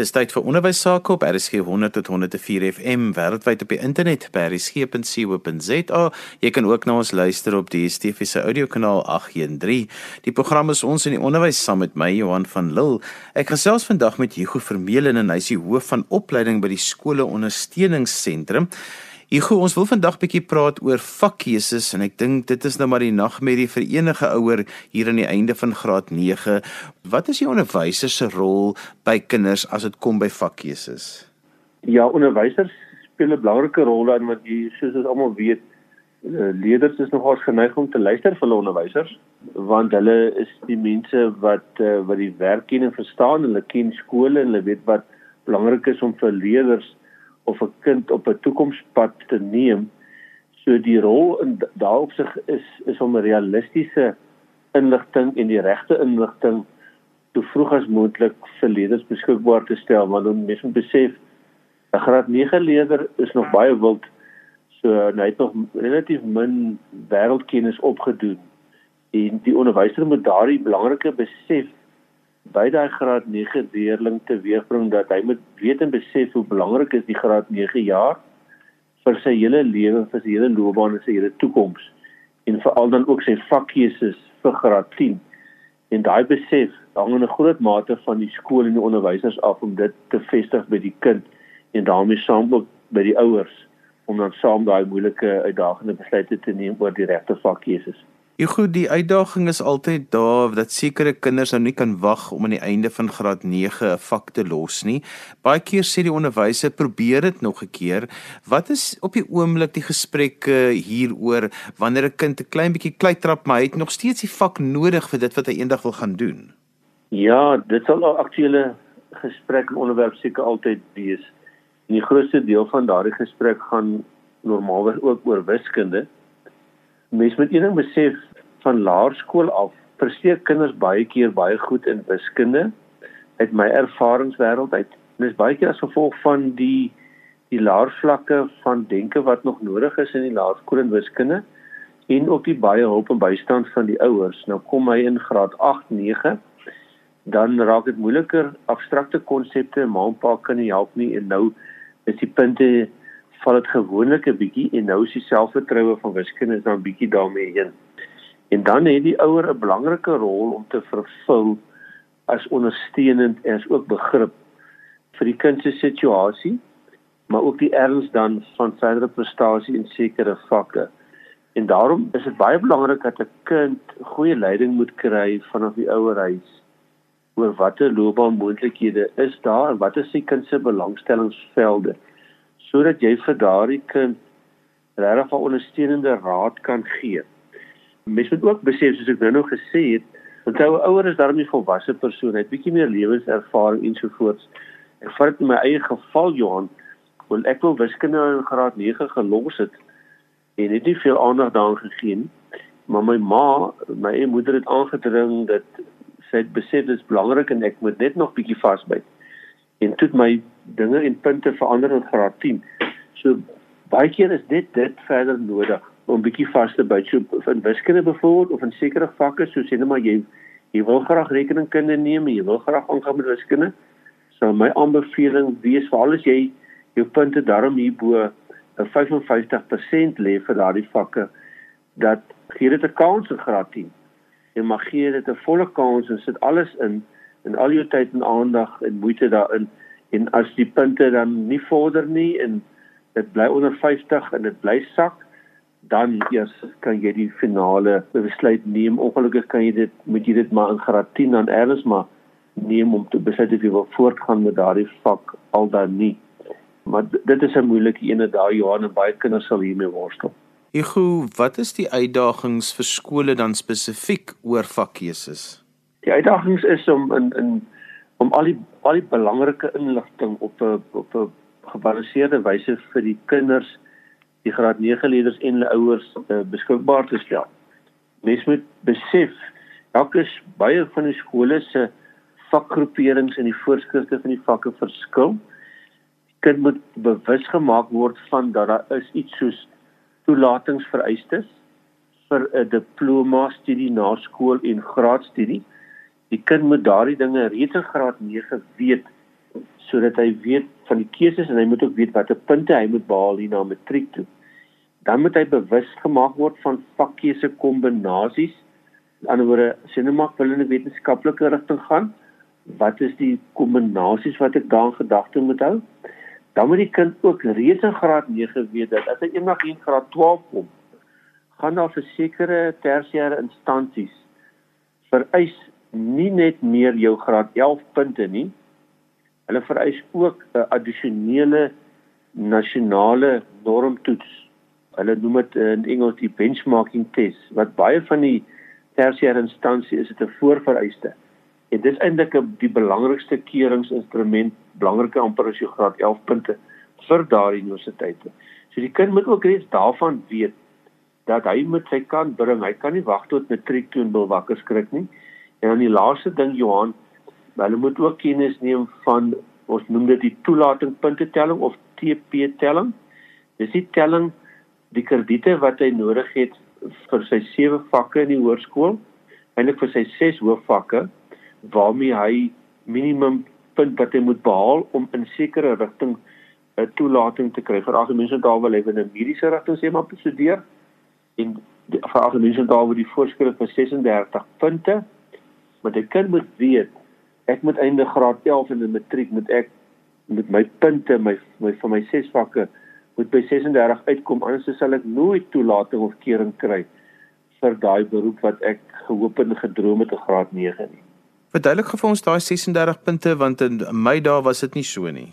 Dis tyd vir onderwys sake op RSG 100 tot 104 FM wêreldwyd op die internet by rsg.co.za. Jy kan ook na ons luister op die DSTV se audiokanaal 813. Die program is ons in die onderwys saam met my Johan van Lille. Ek gesels vandag met Hugo Vermeulen en hy is die hoof van opleiding by die skole ondersteuningsentrum. Hugo, ons wil vandag bietjie praat oor vakkeuses en ek dink dit is nou maar die nagmerrie vir enige ouer hier aan die einde van graad 9. Wat is die onderwyser se rol by kinders as dit kom by vakkeuses? Ja, onderwysers speel 'n belangrike rol dan want jy soos ons almal weet, eh, leerders is nogals geneig om te luister vir hulle onderwysers want hulle is die mense wat uh, wat die werk ken en verstaan, hulle ken skole en hulle weet wat belangrik is om vir leerders of 'n kind op 'n toekomspad te neem. So die rol in daarop sig is is om realistiese inligting en die regte inligting so vroeg as moontlik vir leerders beskikbaar te stel want dan mens moet besef 'n graad 9 leerder is nog baie wild. So hy het nog relatief min wêreldkennis opgedoen. En die onderwyser moet daardie belangrike besef by daai graad 9 leerling teweegbring dat hy moet weet en besef hoe belangrik is die graad 9 jaar vir sy hele lewe, vir sy hele loopbaan en sy hele toekoms en veral dan ook sy vakkeuses vir graad 10. En daai besef hang in 'n groot mate van die skool en die onderwysers af om dit te vestig by die kind en daarmee saam ook by die ouers om dan saam daai moeilike uitdagende besluite te neem oor die regte vakkeuses. Ja goed, die uitdaging is altyd daar dat sekere kinders nou nie kan wag om aan die einde van graad 9 'n vak te los nie. Baie keer sê die onderwyser probeer dit nog 'n keer. Wat is op die oomblik die gesprekke hieroor wanneer 'n kind 'n klein bietjie kleitrap maar hy het nog steeds die vak nodig vir dit wat hy eendag wil gaan doen? Ja, dit sal 'n aktuele gesprek en onderwerp seker altyd wees. En die grootste deel van daardie gesprek gaan normaalweg ook oor wiskunde. Mens moet een ding besef, van laerskool af presteer kinders baie keer baie goed in wiskunde uit my ervaringswêreld uit. Dit is baie keer as gevolg van die die laervlakke van denke wat nog nodig is in die laerskool in wiskunde en ook die baie hulp en bystand van die ouers. Nou kom hy in graad 8, 9 dan raak dit moeiliker abstrakte konsepte en pa kan nie help nie en nou is die punte val dit gewoonlik 'n bietjie en nou is die selfvertroue van wiskunde is dan bietjie daarmee heen. En dan het die ouer 'n belangrike rol om te vervul as ondersteunend en as ook begrip vir die kind se situasie, maar ook die erns dan van verdere prestasie in sekere vakke. En daarom is dit baie belangrik dat 'n kind goeie leiding moet kry vanaf die ouerhuis oor watter loopbaanmoontlikhede is daar en wat is sy kind se belangstellingsvelde sodat jy vir daardie kind regtig 'n ondersteunende raad kan gee mens moet ook besef soos ek nou nog gesê het, want ou ouer is daarmee volwasse persoon, hy het bietjie meer lewenservaring ensovoorts. Ek vat dit in my eie geval Johan, want ek wil wiskunde in graad 9 gelos het en het nie veel aandag daaraan gegee nie. Maar my ma, my eie moeder het aangedring dat sy het besef dit is belangrik en ek moet net nog bietjie vasbyt. En toe my dinge en punte verander in graad 10. So baie keer is dit dit verder nodig om bietjie vas te byt so in wiskunde byvoorbeeld of in sekere vakke soos sê net maar jy jy wil graag rekeningkunde neem jy wil graag aangaan met wiskunde. So my aanbeveling wees veral as jy jou punte daarom hierbo 'n 55% lê vir daardie vakke dat gee dit 'n kans in graad 10 jy mag gee dit 'n volle kans en sit alles in en al jou tyd en aandag en moeite daarin. En as die punte dan nie vorder nie en dit bly onder 50 en dit bly sak dan eers kan jy die finale besluit neem. Ongelukkig kan jy dit moet jy dit maar in graad 10 dan eers maar neem om te besluit of jy wil voortgaan met daardie vak al dan nie. Maar dit is 'n moeilike ene daai Johan en baie kinders sal hiermee worstel. Ego, wat is die uitdagings vir skole dan spesifiek oor vakkeuses? Die uitdagings is om in in om al die al die belangrike inligting op 'n op 'n gebalanseerde wyse vir die kinders die graad 9 leerders en hulle ouers uh, beskikbaar te stel. Mens moet besef elke baie van die skole se vakgroeperings en die voorskrifte van die vakke verskil. Die kind moet bewus gemaak word van dat daar is iets soos toelatingsvereistes vir 'n diploma studie na skool en graadstudie. Die kind moet daardie dinge reeds in graad 9 weet sodat hy weet van die keuses en hy moet ook weet watter punte hy moet behaal hier na matriek toe. Dan moet hy bewus gemaak word van vakkeuse kombinasies. Aan die ander woorde, sien nou maar wil in 'n wetenskaplike rigting gaan. Wat is die kombinasies wat ek daar in gedagte moet hou? Dan moet die kind ook reeds in graad 9 weet dat as hy eendag in graad 12 kom, gaan daar vir sekere tersiêre instansies vereis nie net meer jou graad 11 punte nie, Hulle vereis ook 'n addisionele nasionale normtoets. Hulle noem dit in Engels die benchmarking test wat baie van die tersiêre instansie is dit 'n voorvereiste. En dit is eintlik die belangrikste keuringsinstrument, belangriker amper as jou graad 11 punte vir daardie universiteite. So die kind moet ook reeds daarvan weet dat hy met sy kan bring. Hy kan nie wag tot matriek toe en wil wakker skrik nie. En dan die laaste ding Johan, hulle moet ook kennis neem van ons noem dit die toelatingpunte telling of TP telling. Dis die telling die krediete wat hy nodig het vir sy sewe vakke in die hoërskool, eintlik vir sy ses hoofvakke waarmee hy minimum punt wat hy moet behaal om in sekere rigting 'n toelating te kry. Vir algemene taal wil hy in 'n mediese rigting sê maar bestudeer en vir algemene taal word die voorskrif vir 36 punte. Maar die kind moet weet ek moet einde graad 11 in die matriek moet ek met my punte my my van my ses vakke moet by 36 uitkom anders sal ek nooit toelating of kering kry vir daai beroep wat ek gehoop en gedroom het in graad 9 nie. Verduidelik vir ons daai 36 punte want in my dae was dit nie so nie.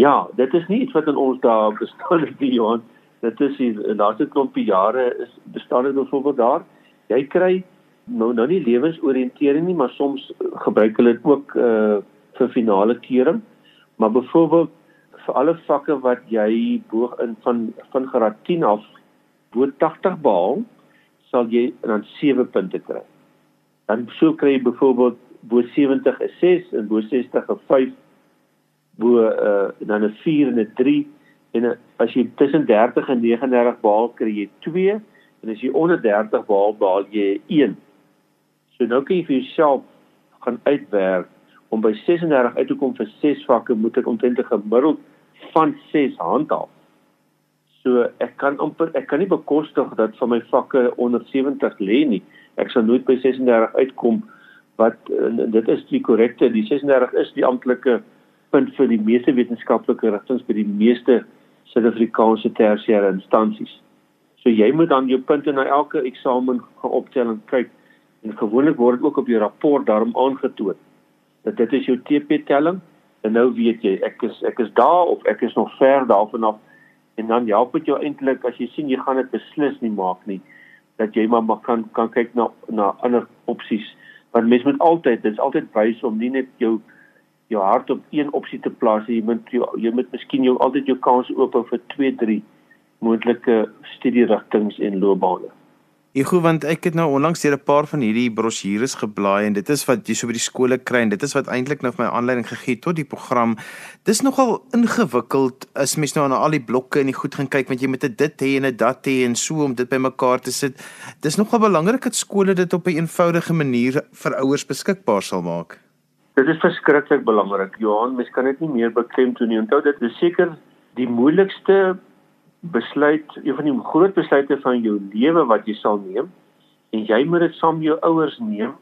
Ja, dit is nie iets wat in ons dae bestaan het nie Johan. Dit is die laaste klompie jare is bestaan dit byvoorbeeld daar. Jy kry nou nou nie lewensoriëntering nie, maar soms gebruik hulle dit ook uh vir finale kering. Maar byvoorbeeld vir alle vakke wat jy bo in van van graad 10 af bo 80 behaal, sal jy dan 7 punte kry. Dan sou kry jy byvoorbeeld bo 70 'n 6 en bo 60 'n 5 bo uh dan 'n 4 en 'n 3 en a, as jy tussen 30 en 39 behaal kry jy 2 en as jy onder 30 behaal behaal jy 1. So nou kan jy vir jouself gaan uitwerk om by 36 uit te kom vir 6 vakke moet ek omtrent 'n gemiddeld van 6 handhaaf. So ek kan amper ek kan nie bekostig dat van my vakke onder 70 lê nie. Ek sal nooit by 36 uitkom wat dit is die korrekte die 36 is die amptelike punt vir die meeste wetenskaplike rigtings by die meeste Suid-Afrikaanse tersiêre instansies. So jy moet dan jou punte na elke eksamen gaan optel en kyk En gewoonlik word dit ook op jou rapport daarom aangetoon dat dit is jou TP telling en nou weet jy ek is ek is daar of ek is nog ver daarvan af en dan help dit jou eintlik as jy sien jy gaan dit beslis nie maak nie dat jy maar, maar kan kan kyk na na ander opsies want mens moet altyd dit is altyd wys om nie net jou jou hart op een opsie te plaas jy moet jou, jy moet miskien jou altyd jou kans oop hou vir 2 3 moontlike studierigtings en loopbane Ek hoor want ek het nou onlangs deur 'n paar van hierdie brosjures geblaai en dit is wat jy so by die skole kry en dit is wat eintlik nou vir my aanleiding gegee tot die program. Dis nogal ingewikkeld as mens nou na al die blokke en die goed gaan kyk want jy moet dit hê en 'n dat hê en so om dit bymekaar te sit. Dis nogal belangrik dat skole dit op 'n eenvoudige manier vir ouers beskikbaar sal maak. Dit is verskriklik belangrik. Johan, mens kan dit nie meer beklemtoon nie. Onthou dit is seker die moeilikste besluit een van die groot besluite van jou lewe wat jy sal neem en jy moet dit saam met jou ouers neem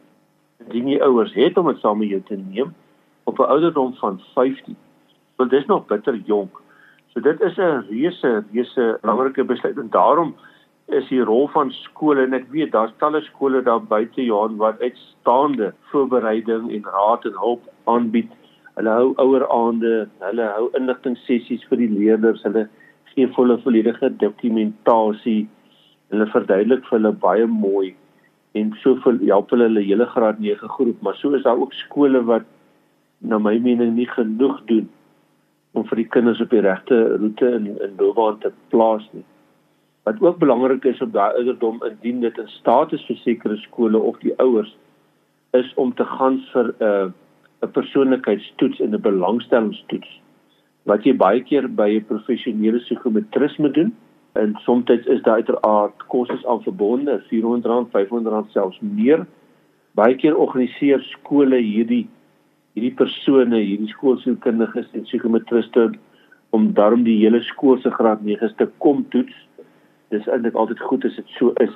indien jy ouers het om dit saam met jou te neem op 'n ouderdom van 15 want dit is nog bitter jonk. So dit is 'n reuse reuse belangrike besluit en daarom is die rol van skole en ek weet daar's talle skole daar buite Johan wat uitstaande voorbereiding en raad en hulp aanbied. Hulle hou oueraande hulle hou inligtingssessies vir die leerders hulle gee volle volledige dokumentasie. Hulle verduidelik vir hulle baie mooi en soveel help hulle hulle hele graad 9 groep, maar so is daar ook skole wat na my mening nie genoeg doen om vir die kinders op die regte roete in in loopbaan te plaas nie. Wat ook belangrik is op daai ouderdom indien dit in staat is vir sekere skole of die ouers is om te gaan vir 'n uh, 'n persoonlikheidstoets en 'n belangstellingstoets wat jy baie keer by 'n professionele psigometris moet doen. En soms is daar uiteraard kostes aan verbonde, R400, R500 selfs meer. Baie keer organiseer skole hierdie hierdie persone, hierdie skoolsielkundiges en psigometriste om daarom die hele skool se graad 9 te kom toets. Dis eintlik altyd goed as dit so is.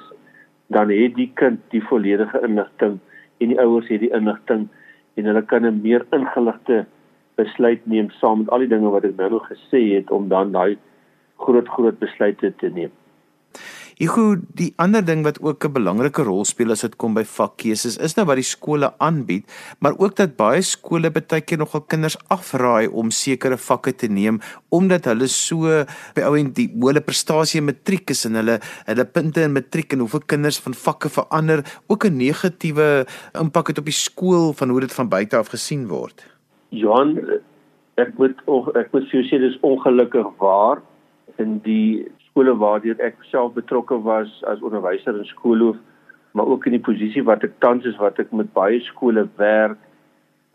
Dan het die kind die volledige inligting en die ouers het die inligting en hulle kan 'n meer ingeligte besluit neem saam met al die dinge wat ek nou nog gesê het om dan daai groot groot besluite te neem. Hugo, die ander ding wat ook 'n belangrike rol speel as dit kom by vakkeuses, is nou wat die skole aanbied, maar ook dat baie skole baie keer nogal kinders afraai om sekere vakke te neem omdat hulle so by ou en die hoë prestasie in matriek is en hulle hulle punte in matriek en hoeveel kinders van vakke verander, ook 'n negatiewe impak het op die skool van hoe dit van buite af gesien word. Johan, ek moet ek moet vir jou sê dis ongelukkig waar in die skole waardeur ek self betrokke was as onderwyser in skoolhoof, maar ook in die posisie wat ek tans is wat ek met baie skole werk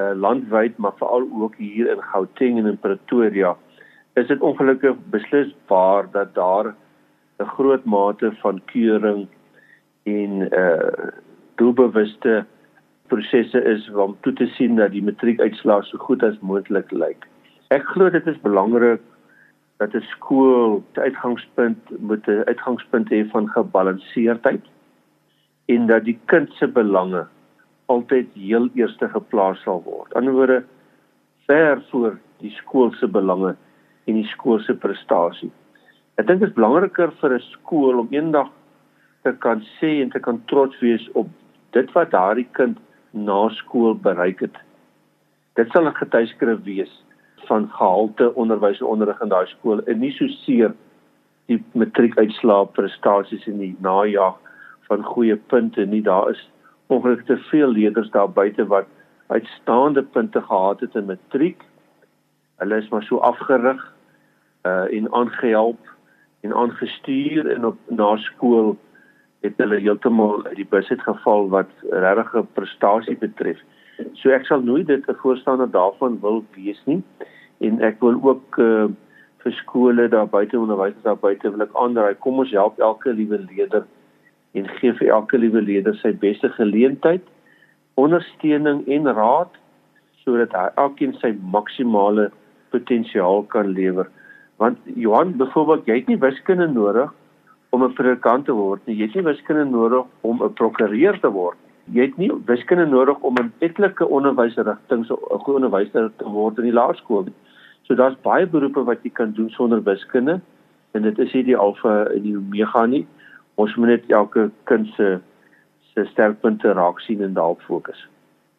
uh, landwyd, maar veral ook hier in Gauteng en in Pretoria, is dit ongelukkig beslis waar dat daar 'n groot mate van keuring en uh doelbewuste prosesse is om toe te sien dat die matriekuitslae so goed as moontlik lyk. Ek glo dit is belangrik dat 'n skool se uitgangspunt moet 'n uitgangspunt hê van gebalanseerdheid en dat die kind se belange altyd heel eerste geplaas sal word. Aan die ander woorde ver voor die skool se belange en die skool se prestasie. Ek dink dit is belangriker vir 'n skool om eendag te kan sê en te kan trots wees op dit wat daardie kind na skool bereik het. Dit sal 'n getuieskrif wees van gehalte onderwys en onderrig in daai skool en nie so seer die matriekuitslae prestasies in die najaag van goeie punte nie daar is ongelukkig te veel leerders daar buite wat uitstaande punte gehad het in matriek hulle is maar so afgerig uh en aangehelp en aangestuur en op na skool het hulle heeltemal uit die bus het geval wat regte prestasie betref. So ek sal nooit dit 'n voorstander daarvan wil wees nie en ek wil ook uh, vir skole daar buite onderwysers daar buite wil ek aanraai kom ons help elke liewe leerder en gee vir elke liewe leerder sy beste geleentheid ondersteuning en raad sodat hy elkeen sy maksimale potensiaal kan lewer want Johan byvoorbeeld jy het nie wiskunde nodig om 'n predikant te word nie jy het nie wiskunde nodig om 'n prokureur te word jy het nie wiskunde nodig om 'n etlike onderwysrigting so 'n goeie onderwyser te word in die laerskool nie So daar's baie beroepe wat jy kan doen sonder wiskunde en dit is nie die alfa en die omega nie. Ons moet net elke kind se se sterkpunte raak sien en daarop fokus.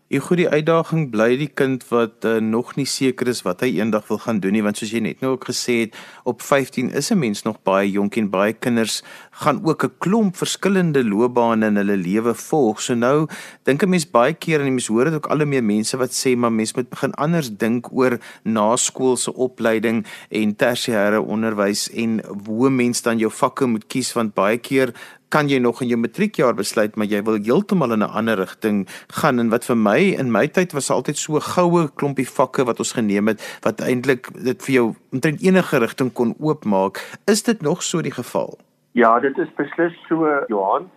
Jy goed die uitdaging bly die kind wat uh, nog nie seker is wat hy eendag wil gaan doen nie want soos jy net nou ook gesê het op 15 is 'n mens nog baie jonk en baie kinders gaan ook 'n klomp verskillende loopbane in hulle lewe volg. So nou dink 'n mens baie keer en mens hoor dit ook al hoe meer mense wat sê maar mens moet begin anders dink oor naskoolse opleiding en tersiêre onderwys en hoe mens dan jou vakke moet kies want baie keer kan jy nog in jou matriekjaar besluit maar jy wil heeltemal in 'n ander rigting gaan? En wat vir my in my tyd was altyd so goue klompie vakke wat ons geneem het wat eintlik dit vir jou omtrent enige rigting kon oopmaak. Is dit nog so die geval? Ja dit is beslis so Johan.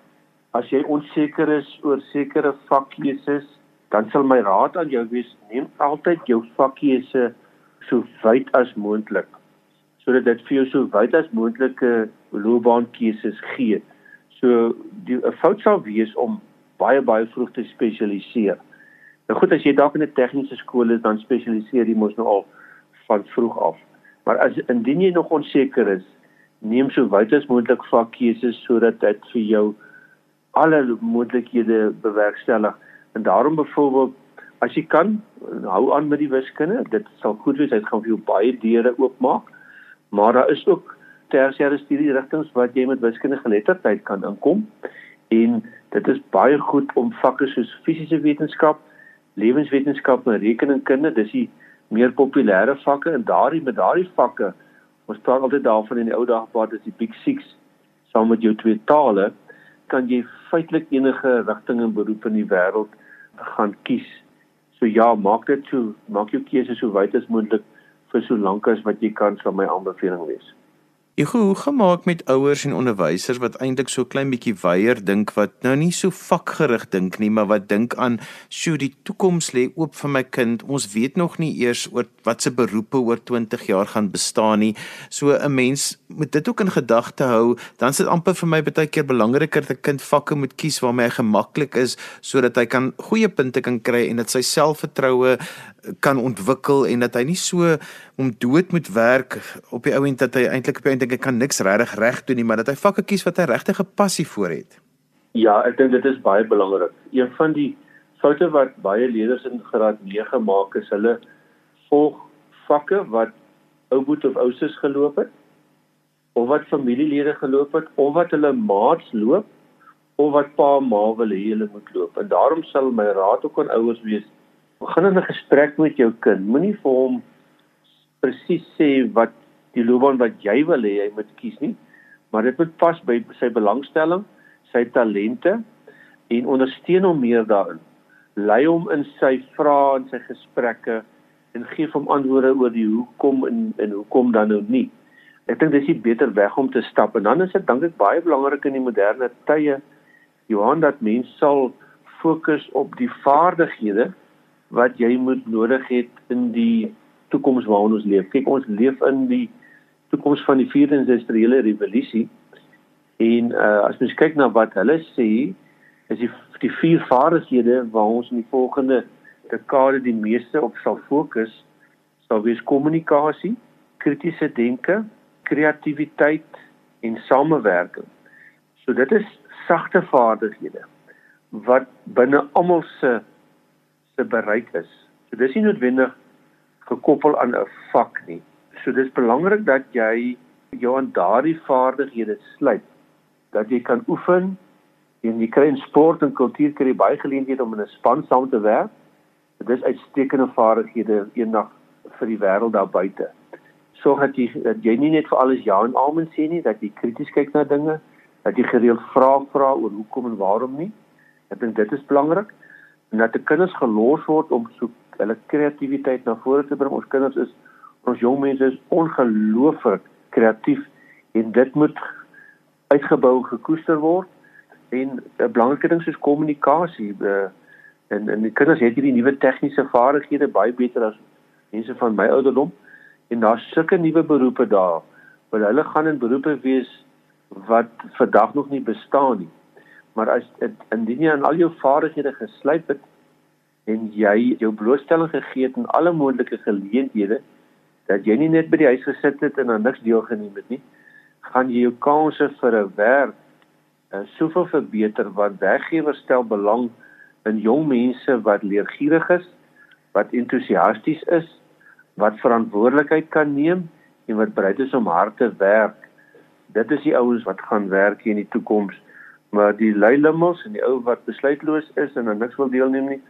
As jy onseker is oor sekere vakkeuses dan sal my raad aan jou wees neem altyd jou vakkeuse so wyd as moontlik sodat dit vir jou so wyd as moontlike loopbaankeuses gee So die 'n fout sou wees om baie baie vroeg te spesialiseer. Nou goed as jy dalk in 'n tegniese skool is dan spesialiseer jy mos nou al van vroeg af. Maar as indien jy nog onseker is, neem so wyd as moontlik vakkeuses sodat dit vir jou alle moontlikhede bewerkstellig. En daarom byvoorbeeld as jy kan hou aan met die wiskunde, dit sal goed wees, dit gaan vir jou baie deure oopmaak. Maar daar is ook tersiêre studie rigtings wat jy met wiskunde geletterdheid kan inkom en dit is baie goed om vakke soos fisiese wetenskap, lewenswetenskap en rekeningkunde, dis die meer populêre vakke en daardie met daardie vakke ons praat altyd daarvan in die ou dae wat is die big 6 saam met jou twee tale kan jy feitelik enige rigting en beroep in die wêreld gaan kies. So ja, maak dit so, maak jou keuse so wyd as moontlik vir so lank as wat jy kan, sal my aanbeveling wees. Ek hoe gemaak met ouers en onderwysers wat eintlik so klein bietjie weier dink wat nou nie so vakgerig dink nie, maar wat dink aan sjoe die toekoms lê oop vir my kind. Ons weet nog nie eers oor wat se beroepe oor 20 jaar gaan bestaan nie. So 'n mens moet dit ook in gedagte hou. Dan is dit amper vir my baie keer belangriker dat 'n kind vakke moet kies waarmee hy gemaklik is sodat hy kan goeie punte kan kry en dat sy selfvertroue kan ontwikkel en dat hy nie so om dood moet werk op die ouend dat hy eintlik op die einde dink ek kan niks regtig reg doen nie, maar dat hy vakke kies wat hy regtig 'n passie vir het. Ja, ek dink dit is baie belangrik. Een van die foute wat baie leerders in graad 9 maak is hulle volg vakke wat ou boet of ouses geloop het of wat familielede geloop het of wat hulle maats loop of wat pa en ma wil hê hulle moet loop. En daarom sal my raad ook aan ouers wees begin 'n gesprek met jou kind. Moenie vir hom presies sê wat die loopbaan wat jy wil hê hy moet kies nie, maar dit moet pas by sy belangstelling, sy talente en ondersteun hom meer daarin. Lei hom in sy vrae en sy gesprekke en gee hom antwoorde oor die hoekom en en hoekom dan nou nie. Ek dink dis 'n beter weg om te stap en dan is dit dink ek baie belangrik in die moderne tye Johan dat mense sal fokus op die vaardighede wat jy moet nodig het in die toekoms waarin ons leef. Kyk, ons leef in die toekoms van die 4de industriële revolusie. En uh as mens kyk na wat hulle sê, is die die vier vaardighede waar ons in die volgende dekade die meeste op sal fokus, sal wees kommunikasie, kritiese denke, kreatiwiteit en samewerking. So dit is sagte vaardighede wat binne almal se se bereik is. So dis nie noodwendig gekoppel aan 'n vak nie. So dis belangrik dat jy jou aan daardie vaardighede sluit dat jy kan oefen en jy kry in sport en kultuur kry baie geleenthede om in 'n span saam te werk. Dit is uitstekende vaardighede eendag vir die wêreld daar buite. Sorg dat jy dat jy nie net vir alles ja en amen sê nie, dat jy krities kyk na dinge, dat jy gereeld vra vra oor hoekom en waarom nie. Ek dink dit is belangrik en dat die kinders gelos word om so hulle kreatiwiteit na vore te bring. Ons kinders is ons jong mense is ongelooflik kreatief en dit moet uitgebou gekoester word. En 'n belangrike ding is kommunikasie uh, en en die kinders het hierdie nuwe tegniese vaardighede baie beter as mense van my ouderdom. En daar's sulke nuwe beroepe daar waar hulle gaan in beroepe wees wat vandag nog nie bestaan nie maar as indien jy aan al jou vaardighede geslyp het en jy jou blootstelling gegee het aan alle moontlike geleenthede dat jy nie net by die huis gesit het en aan niks deelgeneem het nie gaan jy jou kansse vir 'n werk uh, soveel verbeter wat werkgewers stel belang in jong mense wat leergierig is wat entoesiasties is wat verantwoordelikheid kan neem en wat bereid is om hard te werk. Dit is die ouens wat gaan werk in die toekoms maar die lui lummels en die ou wat besluitloos is en niks wil deelneem nie,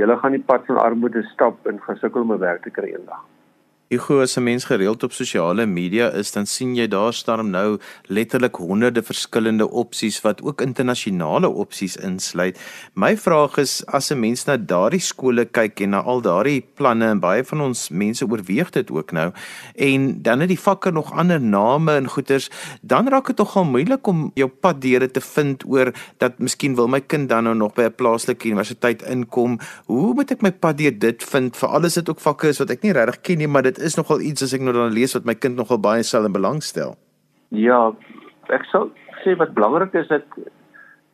julle gaan die pad van armoede stap en gaan sukkel om 'n werk te kry eendag. Ego as 'n mens gereeld op sosiale media is, dan sien jy daar staan nou letterlik honderde verskillende opsies wat ook internasionale opsies insluit. My vraag is as 'n mens na daardie skole kyk en na al daardie planne en baie van ons mense oorweeg dit ook nou en dan het die vakke nog ander name en goeters, dan raak dit nogal moeilik om jou pad deure te vind oor dat miskien wil my kind dan nou nog by 'n plaaslike universiteit inkom. Hoe moet ek my pad deur dit vind? Veral as dit ook vakke is wat ek nie regtig ken nie, maar dit is nogal iets as ek nou dan lees wat my kind nogal baie sal in belang stel. Ja, ek sal sê wat belangrik is dat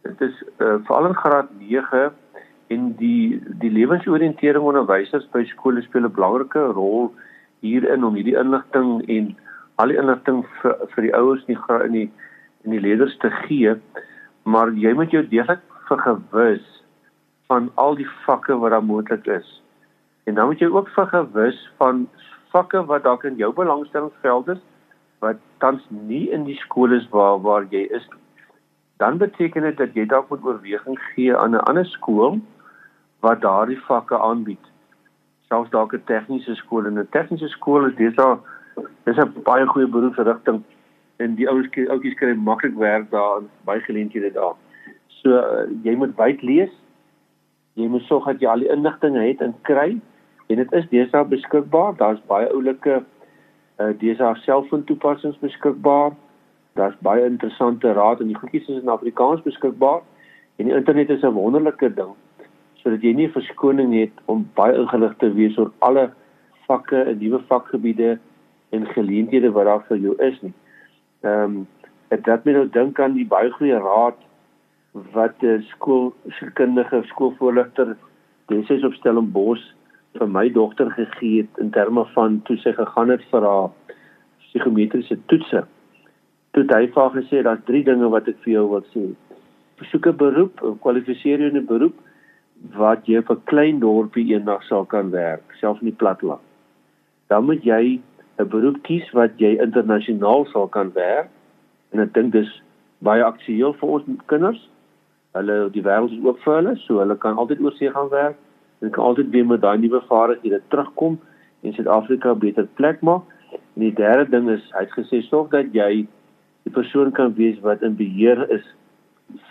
dit is uh, veral in graad 9 en die die lewensoriëntering onderwysers by skole speel 'n belangrike rol hierin om hierdie inligting en al die inligting vir vir die ouers in die in die in die leerders te gee. Maar jy moet jou deeglik vergewis van al die vakke wat daar moontlik is. En dan moet jy ook vergewis van vakke wat dalk in jou belangstellingsveld is wat tans nie in die skole is waar waar jy is dan beteken dit dat jy dalk moet oorweging gee aan 'n ander skool wat daardie vakke aanbied. Selfs dalk 'n tegniese skool. En 'n tegniese skool is al dis 'n baie goeie beroepsrigting en die ouens ouetjies kry maklik werk daar en baie geleenthede daar. So uh, jy moet wyd lees. Jy moet sorg dat jy al die inligting het en kry en dit is deesdae beskikbaar. Daar's baie oulike Uh haar selfoon toepassings beskikbaar. Daar's baie interessante raad en die goedjies is in Afrikaans beskikbaar. En die internet is 'n wonderlike ding sodat jy nie verskoning het om baie ingelig te wees oor alle vakke en nuwe vakgebiede en geleenthede wat daar vir jou is nie. Ehm um, dit laat my nou dink aan die baie goeie raad wat 'n skool sekundige skoolvoorligter destyds op Stellenbosch vir my dogter gegee het in terme van toe sy gegaan het vir haar psigometriese toetse. Toe hy vir haar gesê daar's drie dinge wat ek vir jou wil sê. Besoek 'n beroep, kwalifiseer jou in 'n beroep wat jy vir 'n klein dorpie eendag sal kan werk, selfs in die platteland. Dan moet jy 'n beroep kies wat jy internasionaal sal kan werk. En ek dink dis baie aktueel vir ons kinders. Hulle die wêreld is oop vir hulle, so hulle kan altyd oor see gaan werk en kan altyd weer met daai nuwe vaardighede terugkom en Suid-Afrika 'n beter plek maak. En die derde ding is hy het gesê sorg dat jy die persoon kan wees wat in beheer is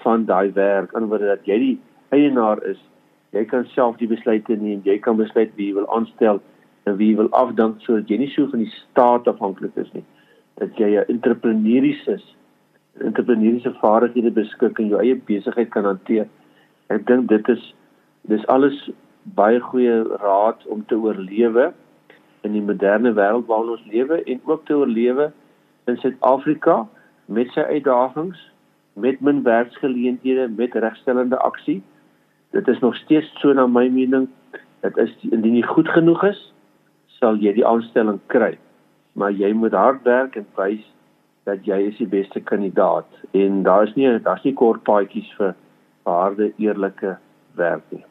van daai werk, anderswoorde dat jy die eienaar is. Jy kan self die besluite neem, jy kan besluit wie jy wil aanstel en wie jy wil afdank sodat jy nie so van die staat afhanklik is nie. Dat jy 'n entrepreneurs is, entrepreneursiese vaardighede beskik en jou eie besigheid kan hanteer. Ek dink dit is dis alles baie goeie raad om te oorlewe in die moderne wêreld waarin ons lewe en ook te oorlewe in Suid-Afrika met sy uitdagings, met min werksgeleenthede, met regstellende aksie. Dit is nog steeds so na my mening, dit is indien jy goed genoeg is, sal jy die aanstelling kry. Maar jy moet hard werk en wys dat jy is die beste kandidaat en daar is nie daar's nie kort paadjies vir harde eerlike werk nie.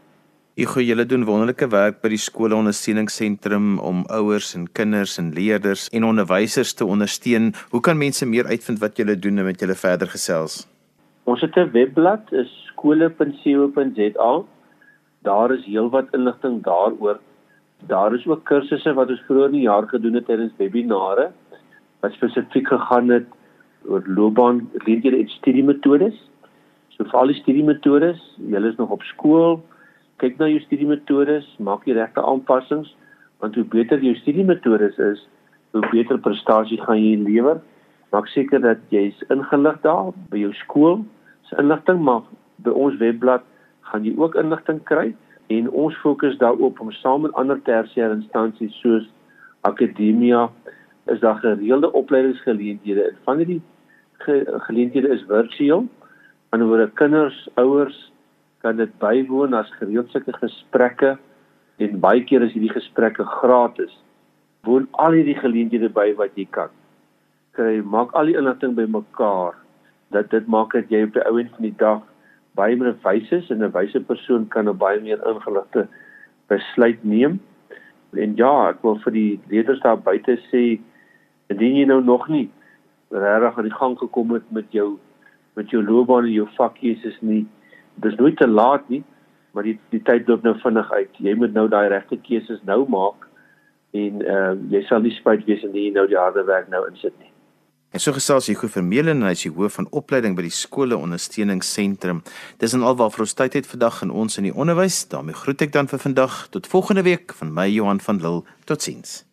Ek julle doen wonderlike werk by die skoolondersteuningsentrum om ouers en kinders en leerders en onderwysers te ondersteun. Hoe kan mense meer uitvind wat julle doen en met julle verder gesels? Ons het 'n webblad, is skole.co.za. Daar is heelwat inligting daaroor. Daar is ook kursusse wat ons vroeër in die jaar gedoen het tydens webinare wat spesifiek gegaan het oor loopbaan, geleenthede en studiemetodes. So vir al die studiemetodes, julle is nog op skool, kyk na jou studiemetodes, maak die regte aanpassings, want hoe beter jou studiemetodes is, hoe beter prestasie gaan jy lewer. Maak seker dat jy is ingelig daar by jou skool. Se inligting maar by ons webblad gaan jy ook inligting kry en ons fokus daarop om saam met ander tersiêre instansies soos akademia is daar gereelde opleidingsgeleenthede en van hierdie ge geleenthede is virtueel. Anderswoorde kinders, ouers kan dit bywoon as gereeld sulke gesprekke en baie keer is hierdie gesprekke gratis. Woon al hierdie geleenthede by wat jy kan. Kry maak al die inligting bymekaar dat dit maak dat jy op die ou end van die dag baie meer wys is en 'n wyse persoon kan 'n baie meer ingeligte besluit neem. En ja, ek wil vir die leerders daar buite sê indien jy nou nog nie regtig aan die gang gekom het met jou met jou loopbaan en jou vakkies is nie dis nooit te laat nie, maar die die tyd loop nou vinnig uit. Jy moet nou daai regte keuses nou maak en uh jy sal nie spyt wees indien jy nou die harde werk nou insit nie. En so gesels Hugo Vermeulen en hy is die hoof van opleiding by die skole ondersteuningsentrum. Dis en alwaar vir ons tyd het vandag in ons in die onderwys. daarmee groet ek dan vir vandag tot volgende week van my Johan van Lille. Totsiens.